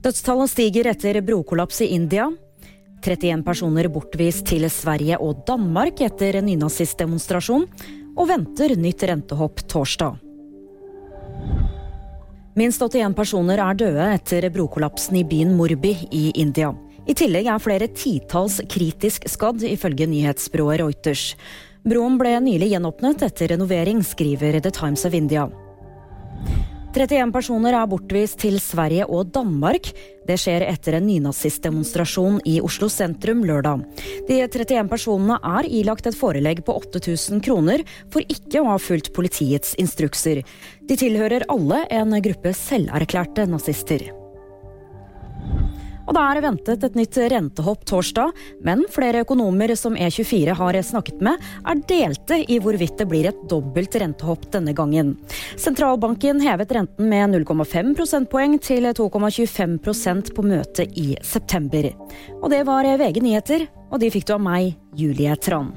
Dødstallene stiger etter brokollaps i India. 31 personer bortvist til Sverige og Danmark etter nynazistdemonstrasjon. Og venter nytt rentehopp torsdag. Minst 81 personer er døde etter brokollapsen i byen Morbi i India. I tillegg er flere titalls kritisk skadd, ifølge nyhetsbyrået Reuters. Broen ble nylig gjenåpnet etter renovering, skriver The Times of India. 31 personer er bortvist til Sverige og Danmark. Det skjer etter en nynazistdemonstrasjon i Oslo sentrum lørdag. De 31 personene er ilagt et forelegg på 8000 kroner for ikke å ha fulgt politiets instrukser. De tilhører alle en gruppe selverklærte nazister. Og det er ventet et nytt rentehopp torsdag, men flere økonomer som E24 har snakket med, er delte i hvorvidt det blir et dobbelt rentehopp denne gangen. Sentralbanken hevet renten med 0,5 prosentpoeng til 2,25% på møtet i september. Og det var VG nyheter, og de fikk du av meg, Julie Tran.